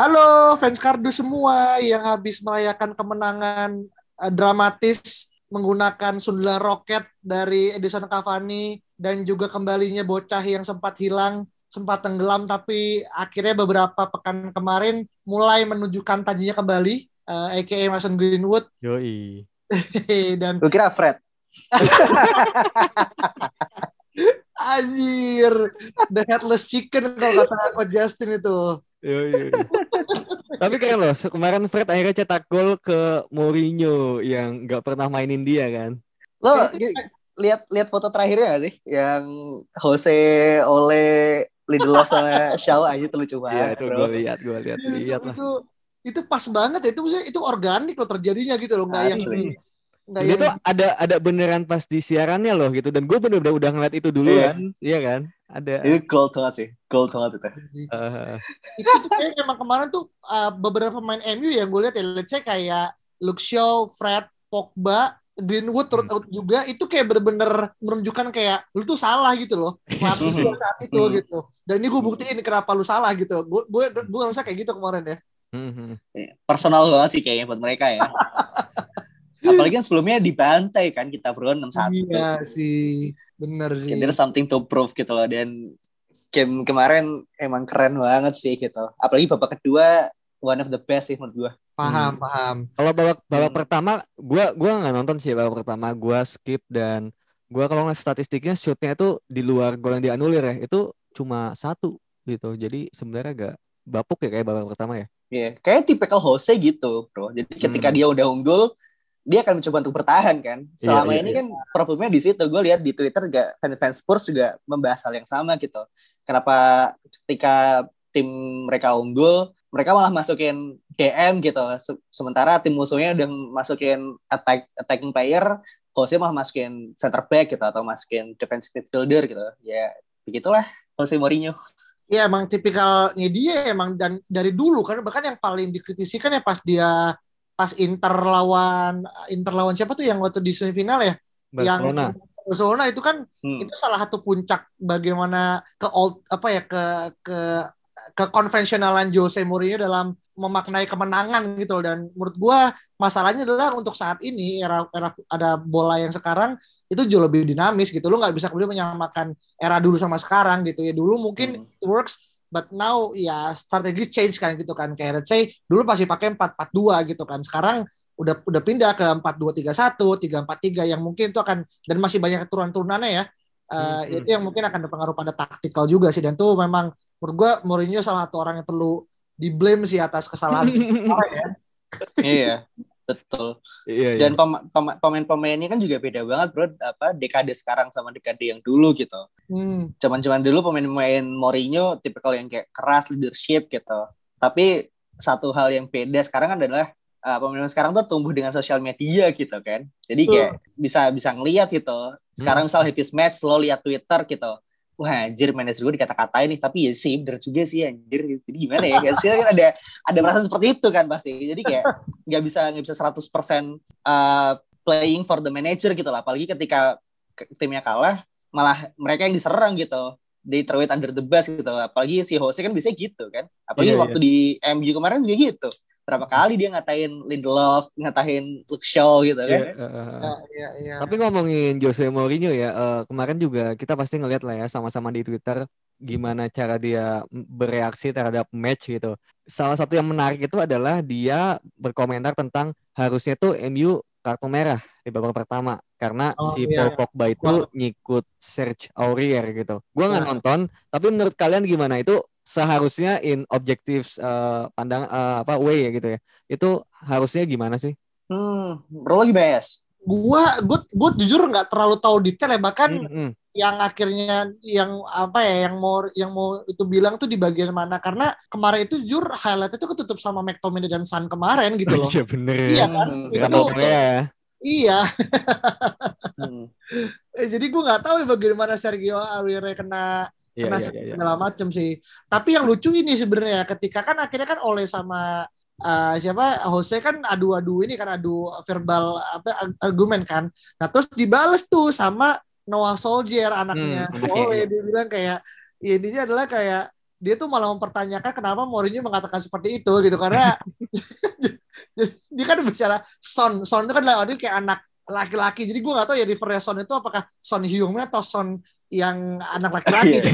Halo fans kardus semua yang habis merayakan kemenangan eh, dramatis menggunakan Sundela Rocket dari Edison Cavani dan juga kembalinya bocah yang sempat hilang, sempat tenggelam tapi akhirnya beberapa pekan kemarin mulai menunjukkan tajinya kembali uh, aka Mason Greenwood Yoi. dan Gue kira Fred. anjir the headless chicken kalau kata Coach Justin itu. Yoi. Tapi keren loh, kemarin Fred akhirnya cetak gol ke Mourinho yang nggak pernah mainin dia kan. Lo lihat lihat foto terakhirnya gak sih? Yang Jose, Ole, Lindelof sama Shaw aja tuh lucu Iya banget. itu bro. gue lihat, gue lihat, itu, lihat lah. itu itu pas banget ya itu maksudnya itu organik loh terjadinya gitu loh nggak yang. Nggak Dia yang tuh ada ada beneran pas di siarannya loh gitu dan gue bener-bener udah ngeliat itu dulu Iya. kan, iya kan? Ada. Itu gold banget sih. Gold banget itu. itu tuh kayak memang kemarin tuh uh, beberapa pemain MU yang gue lihat ya let's say kayak Luke Shaw, Fred, Pogba, Greenwood turut out juga itu kayak bener-bener menunjukkan kayak lu tuh salah gitu loh pelatih gua saat itu Hmm. gitu dan ini gue buktiin kenapa lu salah gitu gue gue gue ngerasa kayak gitu kemarin ya mhm. Iya, Personal banget sih kayaknya buat mereka ya. Apalagi kan sebelumnya dibantai kan kita bro 6-1. iya sih bener sih there's something to prove gitu loh dan game kemarin emang keren banget sih gitu. Apalagi babak kedua one of the best sih menurut gua. paham Hmm. paham Kalau babak babak Hmm. pertama, gua gua nggak nonton sih babak pertama, gua skip dan gua kalau ngeliat statistiknya shootnya itu di luar gol yang dianulir ya, itu cuma satu gitu. Jadi sebenarnya agak bapuk ya kayak babak pertama ya. Iya, kayak tipikal Jose gitu, bro. Jadi ketika Hmm. dia udah unggul, dia akan mencoba untuk bertahan kan. Selama iya, ini iya. kan problemnya di situ. Gue lihat di Twitter juga fans Spurs juga membahas hal yang sama gitu. Kenapa ketika tim mereka unggul, mereka malah masukin DM gitu. Se- Sementara tim musuhnya udah masukin attack attacking player, Jose malah masukin center back gitu atau masukin defensive midfielder gitu. Ya begitulah Jose Mourinho. Iya emang tipikalnya dia emang dan dari dulu kan bahkan yang paling dikritisi kan ya pas dia pas Inter lawan Inter lawan siapa tuh yang waktu di semifinal ya Barcelona. yang Barcelona itu kan Hmm. itu salah satu puncak bagaimana ke old apa ya ke ke ke konvensionalan Jose Mourinho dalam memaknai kemenangan gitu loh. dan menurut gua masalahnya adalah untuk saat ini era era ada bola yang sekarang itu jauh lebih dinamis gitu lo nggak bisa kemudian menyamakan era dulu sama sekarang gitu ya dulu mungkin Hmm. it works but now ya strategi change kan gitu kan. Kayak let's say dulu pasti pakai 4-4-2 gitu kan. Sekarang udah udah pindah ke 4-2-3-1 3-4-3 yang mungkin itu akan dan masih banyak turunan-turunannya ya. Eh, Hmm, itu yang mungkin akan berpengaruh pada taktikal juga sih. Dan tuh memang menurut gua Mourinho salah satu orang yang perlu di blame sih atas kesalahan sekarang ya. Iya, betul. Iya, iya. Dan pem- pem- pemain-pemainnya kan juga beda banget bro. Apa dekade sekarang sama dekade yang dulu gitu. Hmm. Cuman-cuman dulu pemain-pemain Mourinho tipikal yang kayak keras leadership gitu. Tapi satu hal yang beda sekarang adalah uh, pemain sekarang tuh tumbuh dengan sosial media gitu kan. Jadi kayak bisa bisa ngeliat gitu. Sekarang misal habis match lo lihat Twitter gitu. Wah anjir manajer gue dikata-katain nih Tapi ya sih bener juga sih anjir Jadi gimana ya Hasilnya kan ada Ada perasaan seperti itu kan pasti Jadi kayak nggak bisa nggak bisa 100% uh, playing for the manager gitu lah apalagi ketika ke- timnya kalah malah mereka yang diserang gitu. They throw it under the bus gitu. Apalagi si Jose kan bisa gitu kan. Apalagi Iya, waktu di MU kemarin juga gitu. Berapa kali dia ngatain Lindelof ngatain Luke Shaw gitu kan. Eh, eh, eh. Ya, ya, ya. Tapi ngomongin Jose Mourinho ya, eh, kemarin juga kita pasti ngeliat lah ya sama-sama di Twitter gimana cara dia bereaksi terhadap match gitu. Salah satu yang menarik itu adalah dia berkomentar tentang harusnya tuh MU kartu merah di babak pertama karena Oh, si iya. Paul Pogba itu nyikut Serge Aurier gitu. Gua nggak Iya. nonton, tapi menurut kalian gimana itu seharusnya in objektif uh, pandang uh, apa way ya gitu ya. Itu harusnya gimana sih? Hmm, bro lagi BS. Gua gua gua jujur nggak terlalu tahu detail ya bahkan mm -hmm. Yang akhirnya yang apa ya yang mau yang mau itu bilang tuh di bagian mana karena kemarin itu jujur highlight itu ketutup sama McTominay dan Sun kemarin gitu loh. Iya bener. Iya kan? Hmm, itu ya. Iya. hmm. Eh, jadi gue nggak tahu ya bagaimana Sergio Aguero kena yeah, kena yeah, yeah, segala macam sih. Tapi yang lucu ini sebenarnya ketika kan akhirnya kan oleh sama uh, siapa Jose kan adu-adu ini kan adu verbal apa argumen kan. Nah terus dibales tuh sama Noah Soldier anaknya. Hmm, Oleh dia bilang kayak ya, ini adalah kayak dia tuh malah mempertanyakan kenapa Mourinho mengatakan seperti itu gitu. Karena dia kan bicara Son. Son itu kan dia kayak anak laki-laki. Jadi gue gak tahu ya reference Son itu apakah Son Hyung atau Son yang anak laki-laki. Gitu.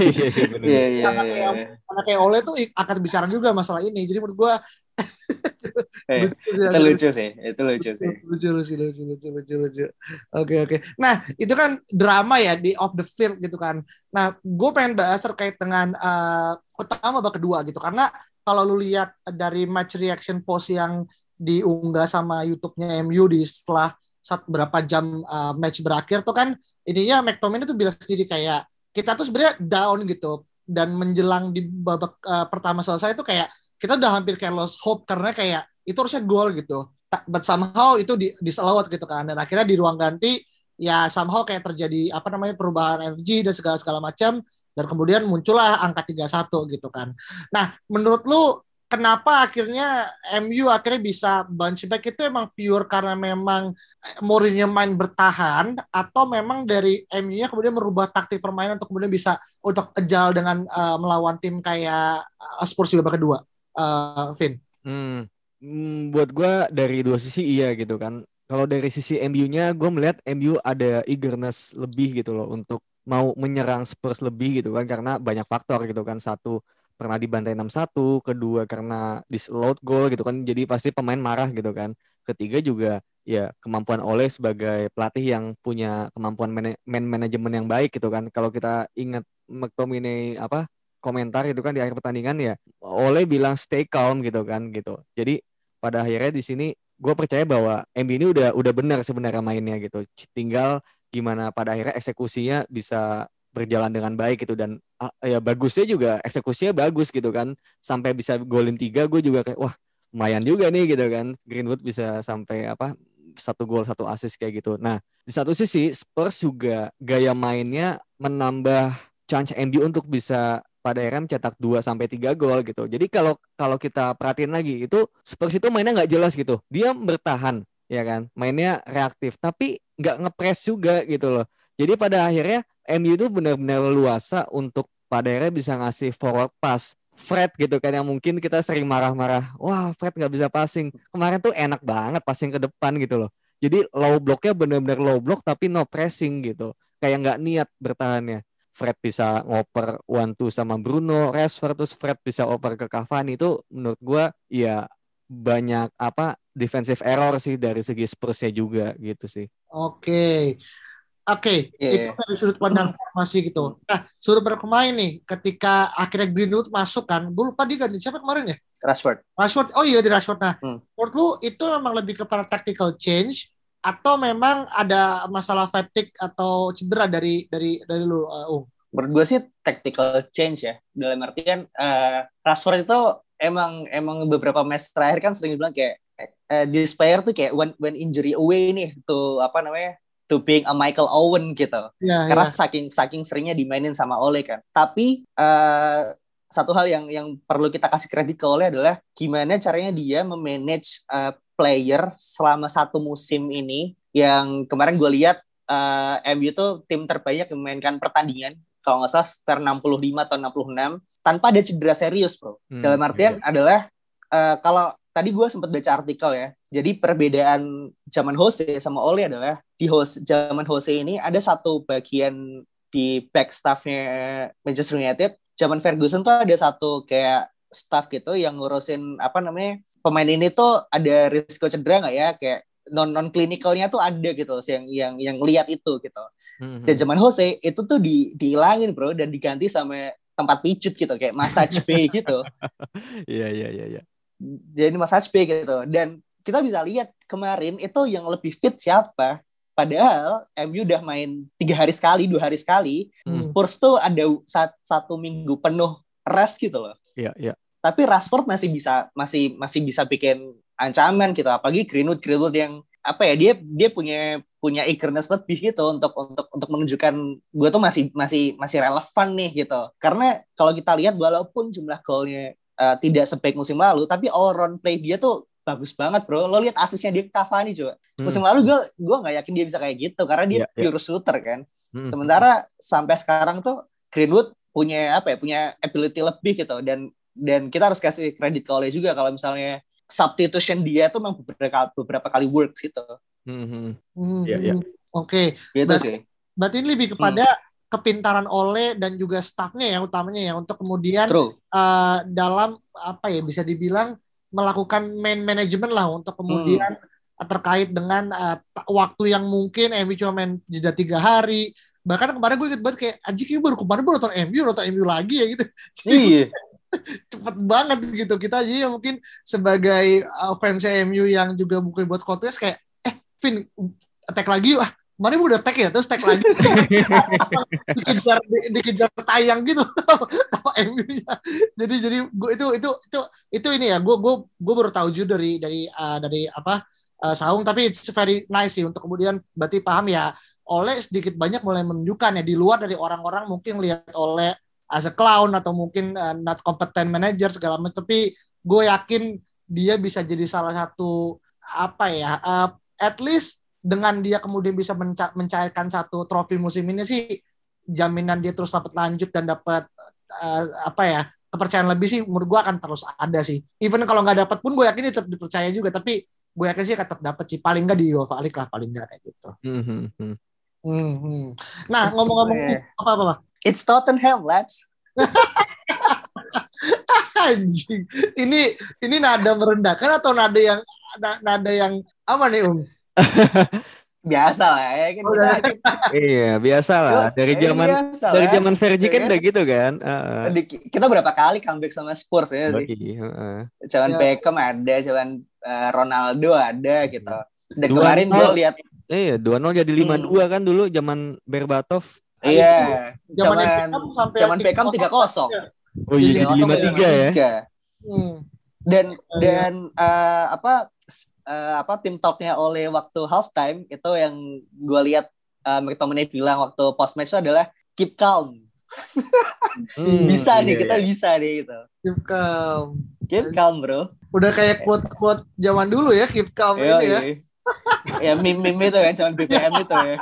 Iya, iya, anak kayak anak kayak Ole tuh akan bicara juga masalah ini. Jadi menurut gue eh, itu lucu sih itu lucu sih. Lucu lucu lucu lucu lucu lucu oke oke. Nah itu kan drama ya di off the field gitu kan. Nah gue pengen bahas terkait dengan uh, pertama babak kedua gitu. Karena kalau lu lihat dari match reaction post yang diunggah sama YouTube-nya MU di setelah saat berapa jam uh, match berakhir tuh kan ininya McTominay tuh bilang sendiri kayak kita tuh sebenarnya down gitu. Dan menjelang di babak uh, pertama selesai itu kayak kita udah hampir kayak lost hope karena kayak itu harusnya gol gitu. But somehow itu di diselawat gitu kan. Dan akhirnya di ruang ganti ya somehow kayak terjadi apa namanya perubahan energi dan segala segala macam. Dan kemudian muncullah angka 31 gitu kan. Nah, menurut lu kenapa akhirnya MU akhirnya bisa bounce back? Itu emang pure karena memang Mourinho main bertahan atau memang dari MU-nya kemudian merubah taktik permainan untuk kemudian bisa untuk ejal dengan uh, melawan tim kayak uh, Spurs di babak kedua, uh, Vin? Hmm. hmm, buat gue dari dua sisi iya gitu kan. Kalau dari sisi MU-nya, gue melihat MU ada eagerness lebih gitu loh untuk mau menyerang Spurs lebih gitu kan karena banyak faktor gitu kan. Satu pernah dibantai 6-1, kedua karena disallowed goal gitu kan. Jadi pasti pemain marah gitu kan. Ketiga juga ya kemampuan oleh sebagai pelatih yang punya kemampuan man, man manajemen yang baik gitu kan. Kalau kita ingat McTominay apa komentar itu kan di akhir pertandingan ya oleh bilang stay calm gitu kan gitu. Jadi pada akhirnya di sini gue percaya bahwa MB ini udah udah benar sebenarnya mainnya gitu. Tinggal gimana pada akhirnya eksekusinya bisa berjalan dengan baik gitu dan ya bagusnya juga eksekusinya bagus gitu kan sampai bisa golin tiga gue juga kayak wah lumayan juga nih gitu kan Greenwood bisa sampai apa satu gol satu assist kayak gitu nah di satu sisi Spurs juga gaya mainnya menambah chance MU untuk bisa pada RM cetak 2 sampai 3 gol gitu. Jadi kalau kalau kita perhatiin lagi itu Spurs itu mainnya nggak jelas gitu. Dia bertahan ya kan, mainnya reaktif tapi nggak ngepres juga gitu loh. Jadi pada akhirnya MU itu benar-benar luasa untuk pada akhirnya bisa ngasih forward pass. Fred gitu kan yang mungkin kita sering marah-marah, wah Fred nggak bisa passing. Kemarin tuh enak banget passing ke depan gitu loh. Jadi low blocknya benar-benar low block tapi no pressing gitu. Kayak nggak niat bertahannya. Fred bisa ngoper one two sama Bruno, Rashford terus Fred bisa oper ke Cavani itu menurut gua ya banyak apa defensive error sih dari segi Spursnya juga gitu sih. Oke. Okay. Oke, okay, yeah. itu dari sudut pandang formasi gitu. Nah, sudut pandang pemain nih, ketika akhirnya Greenwood masuk kan, gue lupa dia ganti siapa kemarin ya? Rashford. Rashford, oh iya di Rashford. Nah, hmm. menurut lu itu memang lebih kepada tactical change atau memang ada masalah fatigue atau cedera dari dari dari lu, uh, Menurut gue sih tactical change ya. Dalam artian uh, Rashford itu emang emang beberapa match terakhir kan sering bilang kayak uh, this player tuh kayak when when injury away nih tuh apa namanya to being a Michael Owen gitu. Yeah, Karena yeah. saking saking seringnya dimainin sama Ole kan. Tapi uh, satu hal yang yang perlu kita kasih kredit ke Ole adalah gimana caranya dia memanage uh, player selama satu musim ini yang kemarin gue lihat uh, MU tuh tim terbanyak yang memainkan pertandingan kalau nggak salah sekitar 65 atau 66 tanpa ada cedera serius bro. Hmm, Dalam artian iya. adalah uh, kalau tadi gue sempat baca artikel ya. Jadi perbedaan zaman Jose sama Ole adalah di Jose, zaman Jose ini ada satu bagian di back staffnya Manchester United. Zaman Ferguson tuh ada satu kayak staff gitu yang ngurusin apa namanya pemain ini tuh ada risiko cedera nggak ya kayak non non klinikalnya tuh ada gitu yang yang yang lihat itu gitu. Mm-hmm. Dan zaman Jose itu tuh di dihilangin bro dan diganti sama tempat pijit gitu kayak massage bay gitu Iya iya iya iya. jadi massage bay gitu dan kita bisa lihat kemarin itu yang lebih fit siapa padahal MU udah main tiga hari sekali dua hari sekali Hmm. Spurs tuh ada sat- satu minggu penuh rest gitu loh Iya iya. Tapi Rashford masih bisa masih masih bisa bikin ancaman gitu apalagi Greenwood Greenwood yang apa ya dia dia punya punya eagerness lebih gitu untuk untuk untuk menunjukkan gue tuh masih masih masih relevan nih gitu karena kalau kita lihat walaupun jumlah golnya uh, tidak sebaik musim lalu tapi all round play dia tuh bagus banget bro lo lihat asisnya dia ke Cavani coba Hmm. musim lalu gue gue nggak yakin dia bisa kayak gitu karena dia Iya, iya. pure shooter kan Hmm. Sementara sampai sekarang tuh Greenwood punya apa ya punya ability lebih gitu dan dan kita harus kasih kredit ke Ole juga kalau misalnya substitution dia tuh memang beberapa beberapa kali works gitu. Hmm, hmm. Hmm, Iya, iya. hmm. Oke, Gitu Berarti- sih. berarti ini lebih kepada kepintaran Ole dan juga staffnya ya utamanya ya untuk kemudian True. eh, dalam apa ya bisa dibilang melakukan man management lah untuk kemudian terkait dengan ta- waktu yang mungkin MU cuma main jeda tiga hari bahkan kemarin gue inget banget kayak anjing ini baru kemarin baru nonton MU nonton MU lagi ya gitu Iya. cepet banget gitu. Kita jadi mungkin sebagai uh, fans MU yang juga mungkin buat kontes kayak eh Vin attack lagi yuk. Ah kemarin udah tag ya terus tag lagi. Dikejar di- dikejar tayang gitu. Apa MU nya jadi jadi gue itu itu itu itu ini ya. Gue gue gue baru tahu juga dari dari uh, dari apa uh, Saung. Tapi it's very nice sih untuk kemudian berarti paham ya oleh sedikit banyak mulai menunjukkan ya di luar dari orang-orang mungkin lihat oleh as a clown atau mungkin uh, not competent manager segala macam. Tapi gue yakin dia bisa jadi salah satu apa ya uh, at least dengan dia kemudian bisa menca- mencairkan satu trofi musim ini sih jaminan dia terus dapat lanjut dan dapat uh, apa ya kepercayaan lebih sih menurut gue akan terus ada sih. Even kalau nggak dapat pun gue yakin dia tetap dipercaya juga tapi gue yakin sih akan tetap dapat sih. Paling nggak di Europa League lah paling nggak kayak gitu. Hmm, hmm, hmm. Hmm, nah ngomong-ngomong eh, apa apa, apa? It's Tottenham, lads. anjing ini ini nada merendahkan atau nada yang na- nada yang apa nih um Biasa lah ya kan kita, kita Iya biasa lah dari Eh, zaman biasa dari zaman Fergie Iya kan kan? udah gitu kan. Heeh. Di- kita berapa kali comeback sama Spurs ya sih? Yoi, heeh. Cuman Ya. Beckham ada, cuman eh, Ronaldo ada gitu. Dan Dua kemarin gue nol. lihat Iya, 2-0 jadi 5-2 kan dulu zaman Berbatov. Iya, zaman Zaman- Beckham sampai zaman Beckham 3-0. Oh iya jadi 3-0 5-3 ya. Hmm. Dan Iya. dan eh, apa eh, apa tim talknya oleh waktu halftime itu yang gue lihat uh, McTominay bilang waktu post match itu adalah keep calm. Hmm, bisa iya, nih kita iya. bisa nih gitu. Keep calm. Keep calm bro. Udah kayak quote-quote zaman dulu ya, keep calm Iya, ini ya. iya. ya meme meme itu kan cuman BBM itu ya.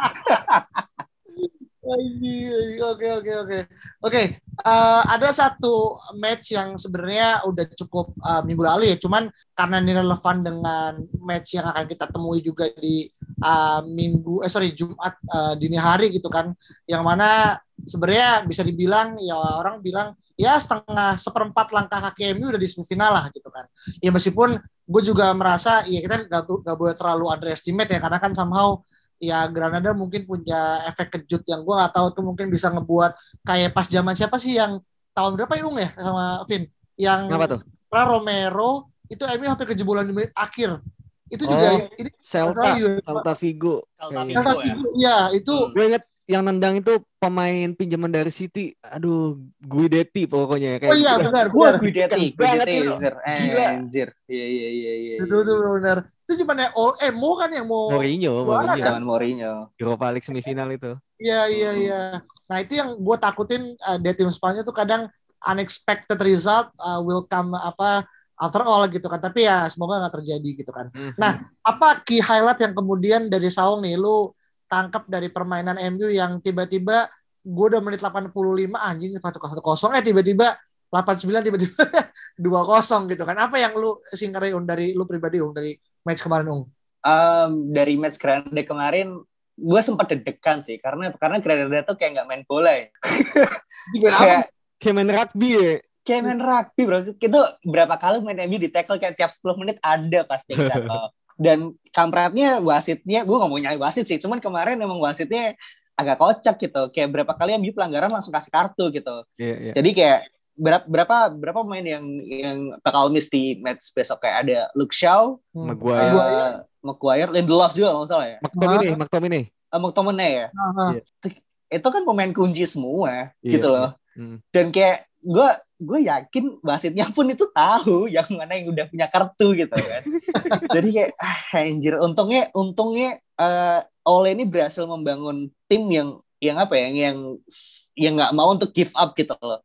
Oke oke oke. Oke, eh, ada satu match yang sebenarnya udah cukup eh, minggu lalu ya, cuman karena ini relevan dengan match yang akan kita temui juga di eh, minggu eh sorry Jumat eh, dini hari gitu kan, yang mana sebenarnya bisa dibilang ya orang bilang ya setengah seperempat langkah kaki udah di semifinal lah gitu kan. Ya meskipun gue juga merasa ya kita nggak nggak boleh terlalu underestimate ya karena kan somehow ya Granada mungkin punya efek kejut yang gue nggak tahu tuh mungkin bisa ngebuat kayak pas zaman siapa sih yang tahun berapa ya Ung ya sama Vin yang Kenapa tuh? Pra Romero itu MU hampir kejebolan di menit akhir itu juga Oh. ini Celta. Celta Vigo. Celta Kayaknya. Vigo. Vigo, iya itu Hmm. Gue inget yang nendang itu pemain pinjaman dari City. Aduh, Guidetti pokoknya kayak oh iya gitu. benar benar Guidetti, Guidetti, anjir. Eh, Gila. anjir. Iya, iya, iya, iya. itu itu benar itu cuma ya all eh Mo kan yang mau Mourinho, Mourinho. Zaman Mourinho. Europa League semifinal itu. Iya iya iya. Nah itu yang gue takutin uh, dari tim Spanyol tuh kadang unexpected result uh, will come apa after all gitu kan. Tapi ya semoga nggak terjadi gitu kan. Mhm. Nah, apa key highlight yang kemudian dari Saung nih lu tangkap dari permainan MU yang tiba-tiba gue udah menit 85 anjing 1-0 eh tiba-tiba 89 tiba-tiba 2-0 gitu kan. Apa yang lu singkari Un dari lu pribadi Un dari match kemarin Un? Um, dari match Granada kemarin gue sempat deg-degan sih karena karena Granada tuh kayak nggak main bola ya. kayak Kayak main rugby ya. kayak main rugby bro itu berapa kali main MU di tackle kayak tiap 10 menit ada pasti yang jatuh dan kampretnya wasitnya gue nggak mau nyari wasit sih cuman kemarin emang wasitnya agak kocak gitu. Kayak berapa kali MU pelanggaran langsung kasih kartu gitu. Iya, iya. Jadi kayak berapa berapa berapa pemain yang yang bakal miss di match besok kayak ada Luke Shaw, Hmm. Maguire, uh, Maguire, Lindelof juga nggak salah ya. McTominay, McTominay. Uh, McTominay ya. Iya. Itu kan pemain kunci semua Iya, gitu loh. Hmm. Dan kayak gue gue yakin wasitnya pun itu tahu yang mana yang udah punya kartu gitu kan. Jadi kayak ah, anjir untungnya untungnya eh, Ole ini berhasil membangun tim yang yang apa ya yang yang nggak mau untuk give up gitu loh.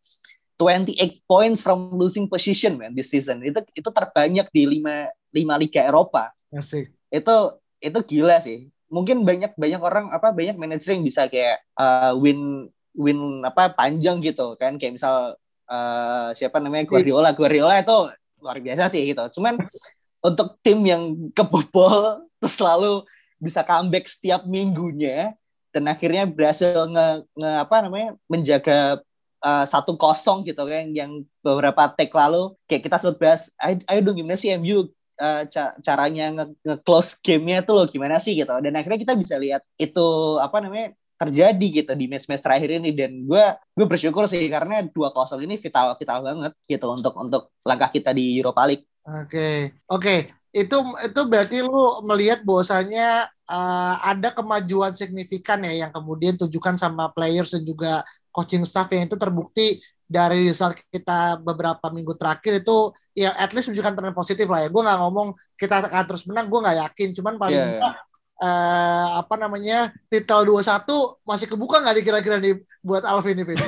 28 points from losing position man this season. Itu itu terbanyak di 5 5 liga Eropa. Asik. Itu itu gila sih. Mungkin banyak banyak orang apa banyak manajer yang bisa kayak uh, win win apa panjang gitu kan kayak misal uh, siapa namanya Guardiola Guardiola itu luar biasa sih gitu. Cuman untuk tim yang kebobol terus selalu bisa comeback setiap minggunya dan akhirnya berhasil nge, nge apa namanya menjaga uh, satu kosong gitu kan yang beberapa take lalu kayak kita sempat bahas ayo, dong gimana sih MU uh, ca- caranya nge- nge-close game-nya tuh loh gimana sih gitu dan akhirnya kita bisa lihat itu apa namanya terjadi gitu di match-match terakhir ini dan gue gue bersyukur sih karena dua kosong ini vital vital banget gitu untuk untuk langkah kita di Europa League. Oke, oke. Itu itu berarti lu melihat bahwasanya uh, ada kemajuan signifikan ya yang kemudian tunjukkan sama players dan juga coaching staff yang itu terbukti dari result kita beberapa minggu terakhir itu ya at least menunjukkan tren positif lah ya. Gue nggak ngomong kita akan terus menang, gue nggak yakin. Cuman paling Iya. enggak eh, apa namanya titel 21 masih kebuka nggak dikira-kira nih buat Alvin ini Vin?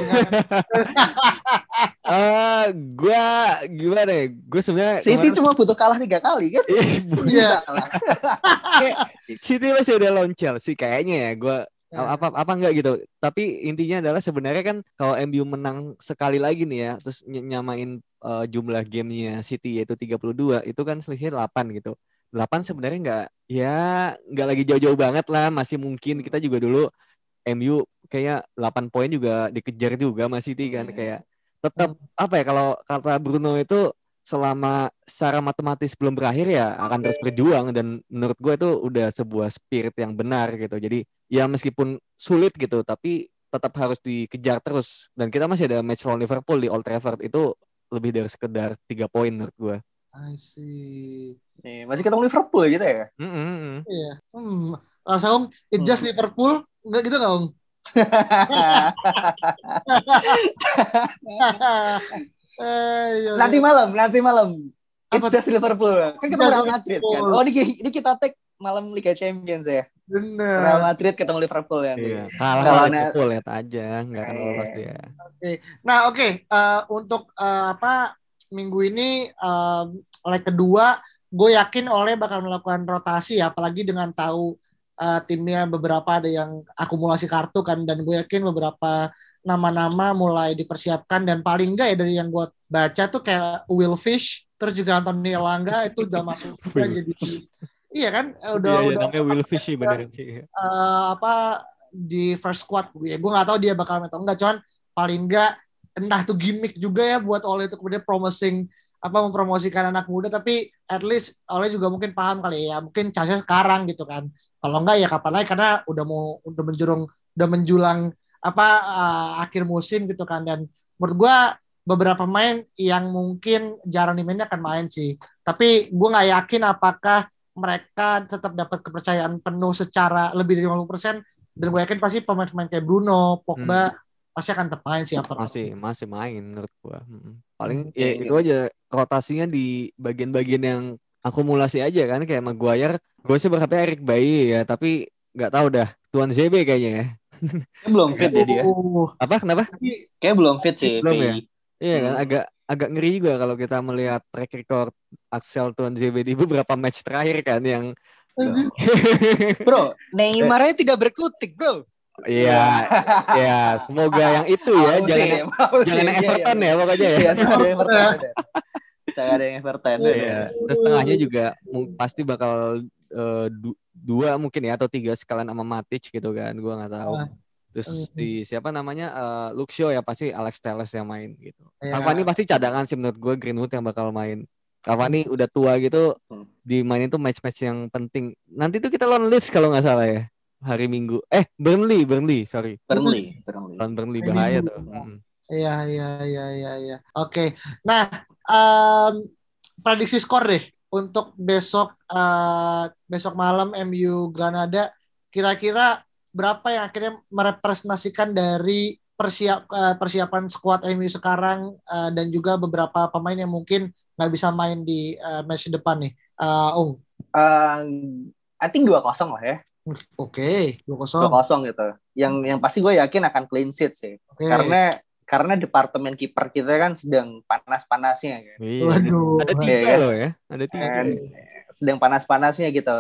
Eh, gua gimana ya? Gue sebenarnya City kemarin- cuma butuh kalah tiga kali kan? Iya. Kayak City masih udah lawan Chelsea kayaknya ya. Gue Apa apa enggak gitu. Tapi intinya adalah sebenarnya kan kalau MU menang sekali lagi nih ya, terus ny- nyamain eh, jumlah gamenya City yaitu 32, itu kan selisihnya 8 gitu. 8 sebenarnya nggak ya nggak lagi jauh-jauh banget lah, masih mungkin kita juga dulu MU kayak 8 poin juga dikejar juga sama City kan Hmm. kayak tetap apa ya kalau kata Bruno itu selama secara matematis belum berakhir ya akan terus berjuang dan menurut gue itu udah sebuah spirit yang benar gitu jadi ya meskipun sulit gitu tapi tetap harus dikejar terus dan kita masih ada match lawan Liverpool di Old Trafford itu lebih dari sekedar tiga poin menurut gue I see. Nih, masih ketemu Liverpool gitu ya. Mm-mm. Iya. Hmm. Langsung it just Liverpool enggak gitu nggak Om? Nanti malam, nanti malam. Apa It's just Liverpool. Kan Just Real Madrid kan. Oh, ini, ini kita take malam Liga Champions ya. bener. Real Madrid ketemu Liverpool ya. Iya, kalah Kalau lawan na- Liverpool lihat aja nggak akan Iya. lolos dia Nah oke eh, untuk eh, apa minggu ini eh, leg kedua gue yakin oleh bakal melakukan rotasi ya apalagi dengan tahu eh, timnya beberapa ada yang akumulasi kartu kan dan gue yakin beberapa nama-nama mulai dipersiapkan dan paling enggak ya dari yang gue baca tuh kayak Will Fish terus juga Anthony Elanga itu udah masuk jadi iya kan? Eh, udah Iya, iya, udah namanya Will Fish sih bener sih. eh, apa di first squad. Gue gue nggak tahu dia bakal main atau enggak cuman paling enggak entah itu gimmick juga ya buat Oleh itu kemudian promising apa mempromosikan anak muda tapi at least Oleh juga mungkin paham kali ya mungkin chance sekarang gitu kan. Kalau enggak ya kapan lagi karena udah mau udah menjurung udah menjulang apa eh, akhir musim gitu kan. Dan menurut gua beberapa pemain yang mungkin jarang dimainnya akan main sih. Tapi gue nggak yakin apakah mereka tetap dapat kepercayaan penuh secara lebih dari 50% dan gue yakin pasti pemain-pemain kayak Bruno, Pogba pasti akan tetap main sih after masih masih main menurut gua Mm. paling Hmm, ya itu aja rotasinya di bagian-bagian yang akumulasi aja kan kayak Maguire gue sih berharapnya Eric Bayi ya tapi nggak tahu dah Tuan ZB kayaknya ya Kayak belum fit ya dia. Uh, apa kenapa Kayak belum fit sih. Belum ya? Iya kan Hmm. agak agak ngeri juga kalau kita melihat track record Axel Tuan ZB di beberapa match terakhir kan yang Bro, Neymar tidak berkutik, bro. Iya, ya semoga yang itu ya, Mau jangan sih, jangan yang Iya, iya, Everton iya. ya pokoknya ya. Iya, jangan ada yang Everton. Jangan ada yang Everton. Iya. Terus tengahnya juga pasti bakal du- dua mungkin ya atau tiga sekalian sama Matic gitu kan, gua nggak tahu. Terus Mhm. di siapa namanya eh, Luxio ya pasti Alex Telles yang main gitu. Iya. Cavani pasti cadangan sih menurut gue Greenwood yang bakal main. Cavani udah tua gitu Hmm. dimainin tuh match-match yang penting. Nanti tuh kita lawan Leeds kalau nggak salah ya. hari Minggu. Eh, Burnley, Burnley, sorry. Burnley, Burnley. Lawan Burnley bahaya tuh. Mm. Iya, iya, iya, iya, iya. Oke. Nah, em, prediksi skor deh untuk besok eh, besok malam MU Granada kira-kira berapa yang akhirnya merepresentasikan dari persiap eh, persiapan skuad MU sekarang eh, dan juga beberapa pemain yang mungkin nggak bisa main di eh, match depan nih. Eh, Ung. Uh, I think 2-0 lah ya. Oke, 2-0. 2-0 gitu. Yang yang pasti gue yakin akan clean sheet sih. Oke. Karena karena departemen kiper kita kan sedang panas-panasnya kan. Iya. Waduh. Ada tiga Iya. loh ya. Ada tiga. Dan sedang panas-panasnya gitu.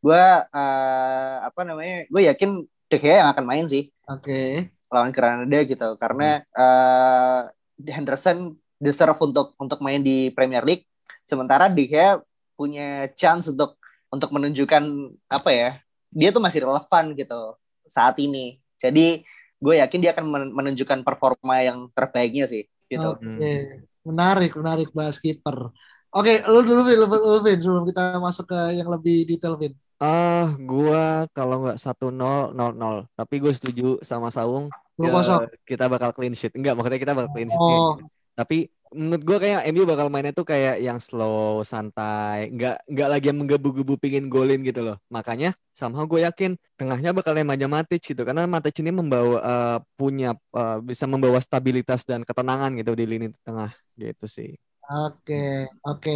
Gue uh, apa namanya? Gue yakin De Gea yang akan main sih Oke. lawan Granada gitu. Karena uh, Henderson deserve untuk untuk main di Premier League. Sementara De Gea punya chance untuk untuk menunjukkan apa ya? Dia tuh masih relevan gitu saat ini. Jadi gue yakin dia akan men- menunjukkan performa yang terbaiknya sih gitu. Oke, menarik, menarik bahas kiper. Oke, lu dulu Vin, lu, lu, Vin, sebelum kita masuk ke yang lebih detail, Vin. Ah, gua kalau nggak satu nol nol nol. Tapi gue setuju sama Saung. Ya, kita bakal clean sheet. Enggak, maksudnya kita bakal clean sheet. Oh, Tapi menurut gue kayak MU bakal mainnya tuh kayak yang slow, santai, nggak nggak lagi yang menggebu-gebu pingin golin gitu loh. Makanya somehow gue yakin tengahnya bakal Nemanja Matic gitu karena Matic ini membawa eh, punya eh, bisa membawa stabilitas dan ketenangan gitu di lini tengah gitu sih. oke, oke.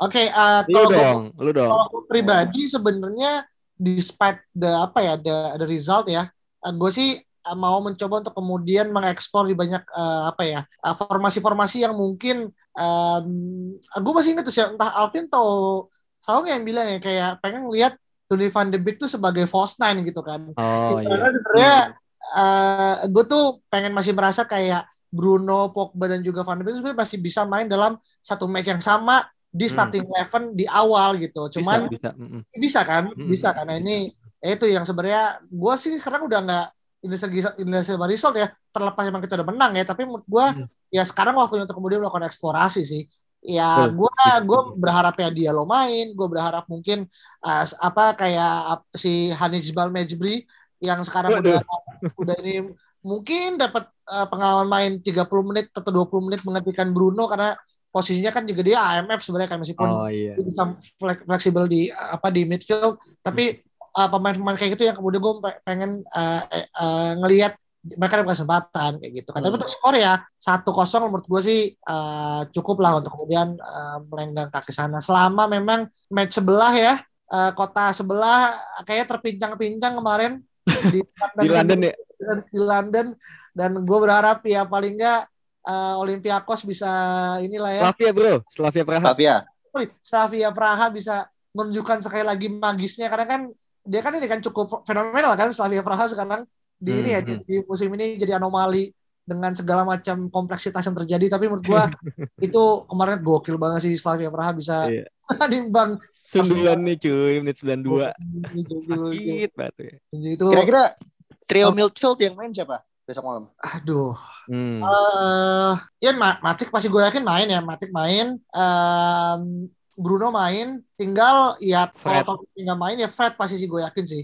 Oke, eh, Lu kalau gua- dong, lu dong. kalau gua pribadi sebenarnya despite the apa ya, the, the result ya, eh, gue sih eh, mau mencoba untuk kemudian mengeksplor di banyak eh, apa ya eh, formasi-formasi yang mungkin gue masih ingat tuh sih, entah Alvin atau Saung yang bilang ya kayak pengen lihat Donny van de Beek tuh sebagai false nine gitu kan. Oh Karena iya. sebenarnya gue tuh pengen masih merasa kayak Bruno, Pogba dan juga Van de Beek sebenarnya masih bisa main dalam satu match yang sama di Hmm. starting eleven di awal gitu. Cuman bisa, bisa. bisa, kan, Mm-mm. bisa karena ini ya itu yang sebenarnya gue sih sekarang udah nggak ini segi ini segi result ya terlepas emang kita udah menang ya tapi menurut gue Hmm. ya sekarang waktunya untuk kemudian melakukan eksplorasi sih ya gue gue berharap ya dia lo main gue berharap mungkin uh, apa kayak si Hanijbal Mejbri yang sekarang Waduh. udah udah ini mungkin dapat uh, pengalaman main 30 menit atau 20 menit menggantikan Bruno karena posisinya kan juga dia AMF sebenarnya kan meskipun Oh iya. bisa flek- fleksibel di apa di midfield tapi uh, pemain-pemain kayak gitu yang kemudian gue pengen uh, eh, uh, ngelihat mereka dapat kesempatan kayak gitu kan tapi Hmm. untuk skor ya satu kosong menurut gue sih uh, cukup lah untuk kemudian uh, melenggang kaki sana selama memang match sebelah ya uh, kota sebelah kayak terpincang-pincang kemarin di, Di London ya. di London dan gue berharap ya paling enggak uh, Olympiakos bisa inilah ya Slavia bro, Slavia Praha. Slavia. Slavia Praha bisa menunjukkan sekali lagi magisnya karena kan dia kan ini kan cukup fenomenal kan Slavia Praha sekarang di ini ya di, Hmm. di musim ini jadi anomali dengan segala macam kompleksitas yang terjadi tapi menurut gua itu kemarin gokil banget sih Slavia Praha bisa Iya. nimbang Sundulan nih cuy, menit 92. itu Sakit banget ya. itu Kira-kira trio Oh. midfield yang main siapa besok malam? aduh Hmm. eh ya Ma- Matic pasti gue yakin main ya Matic main Em, Bruno main tinggal ya Fred. kalau tinggal main ya Fred pasti sih gue yakin sih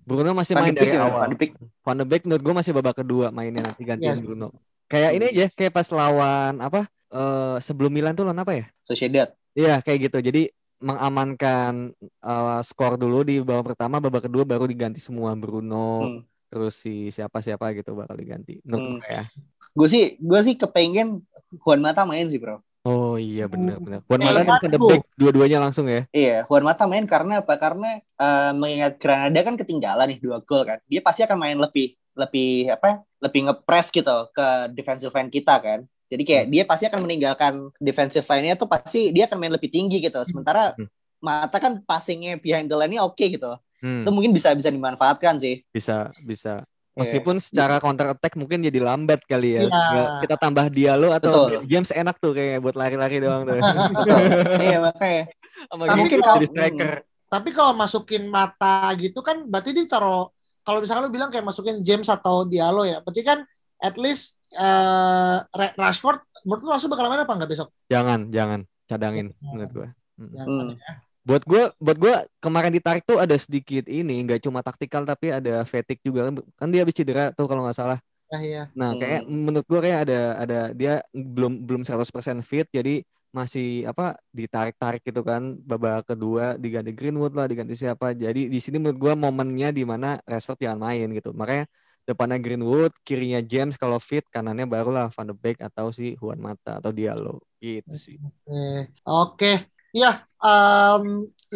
Bruno masih Van main dari ya, awal. Van de Beek. Van de Beek menurut gue masih babak kedua mainnya nanti gantiin Yes. Bruno. Kayak ini aja, kayak pas lawan apa? eh sebelum Milan tuh lawan apa ya? Sociedad. Iya kayak gitu. Jadi mengamankan eh, skor dulu di babak pertama, babak kedua baru diganti semua Bruno, Hmm. Terus si siapa-siapa gitu bakal diganti. Menurut Hmm. gue ya. Gue sih gue sih kepengen Juan Mata main sih bro. Oh iya benar Hmm. benar. Juan Mata aduh. Beek dua-duanya langsung ya. Iya, Juan Mata main karena apa? Karena eh, mengingat Granada kan ketinggalan nih dua gol kan. Dia pasti akan main lebih lebih apa? Lebih ngepres gitu ke defensive line kita kan. Jadi kayak dia pasti akan meninggalkan defensive line-nya tuh pasti dia akan main lebih tinggi gitu. Sementara Hmm. Mata kan passingnya behind the line-nya oke gitu. Hmm, Itu mungkin bisa bisa dimanfaatkan sih. bisa bisa. Iya. Meskipun secara counter attack mungkin jadi lambat kali ya. Tinggal Kita tambah Diallo atau Betul. Ben James enak tuh kayak buat lari-lari doang tuh. Iya makanya. Tapi Giroud kalau- jadi striker. tapi kalau masukin mata gitu kan berarti ditaruh kalau misalkan lu bilang kayak masukin James atau Diallo ya berarti kan at least eh Ra- Rashford menurut lu Rashford bakal main apa enggak besok Jangan, jangan cadangin Iya. menurut gua. Ya, Hmm. ya. Buat gue, buat gue kemarin ditarik tuh ada sedikit ini, nggak cuma taktikal tapi ada fatigue juga kan. Kan dia habis cedera tuh kalau nggak salah. Ya, iya. Nah, kayak Hmm. menurut gue kayak ada ada dia belum belum 100% fit jadi masih apa ditarik-tarik gitu kan babak kedua diganti Greenwood lah diganti siapa jadi di sini menurut gue momennya di mana Rashford jangan main gitu makanya depannya Greenwood kirinya James kalau fit kanannya barulah Van de Beek atau si Juan Mata atau Diallo gitu sih Oke, oke. Iya, em,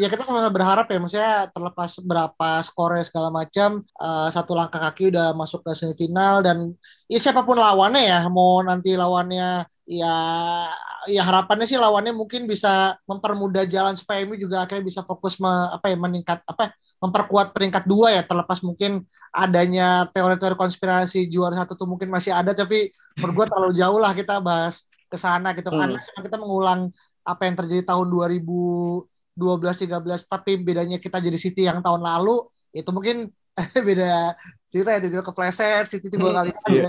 ya kita sama-sama berharap ya, maksudnya terlepas berapa skornya segala macam, eh, satu langkah kaki udah masuk ke semifinal dan ya siapa pun lawannya ya, mau nanti lawannya ya ya harapannya sih lawannya mungkin bisa mempermudah jalan supaya MU juga akhirnya bisa fokus me- apa ya meningkat apa memperkuat peringkat dua ya terlepas mungkin adanya teori-teori konspirasi juara satu tuh mungkin masih ada tapi menurut gue terlalu jauh lah kita bahas ke sana gitu Hmm. karena kita mengulang apa yang terjadi tahun 2012-13 tapi bedanya kita jadi City yang tahun lalu itu mungkin beda cerita ya tiba-tiba kepleset City dua kali Iya.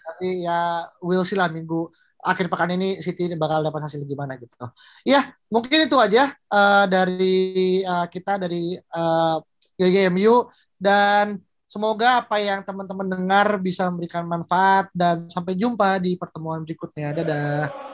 tapi ya will see lah minggu akhir pekan ini City bakal dapat hasil gimana gitu. Ya mungkin itu aja eh, dari eh, kita dari eh, GGMU dan semoga apa yang teman-teman dengar bisa memberikan manfaat dan sampai jumpa di pertemuan berikutnya. Dadah.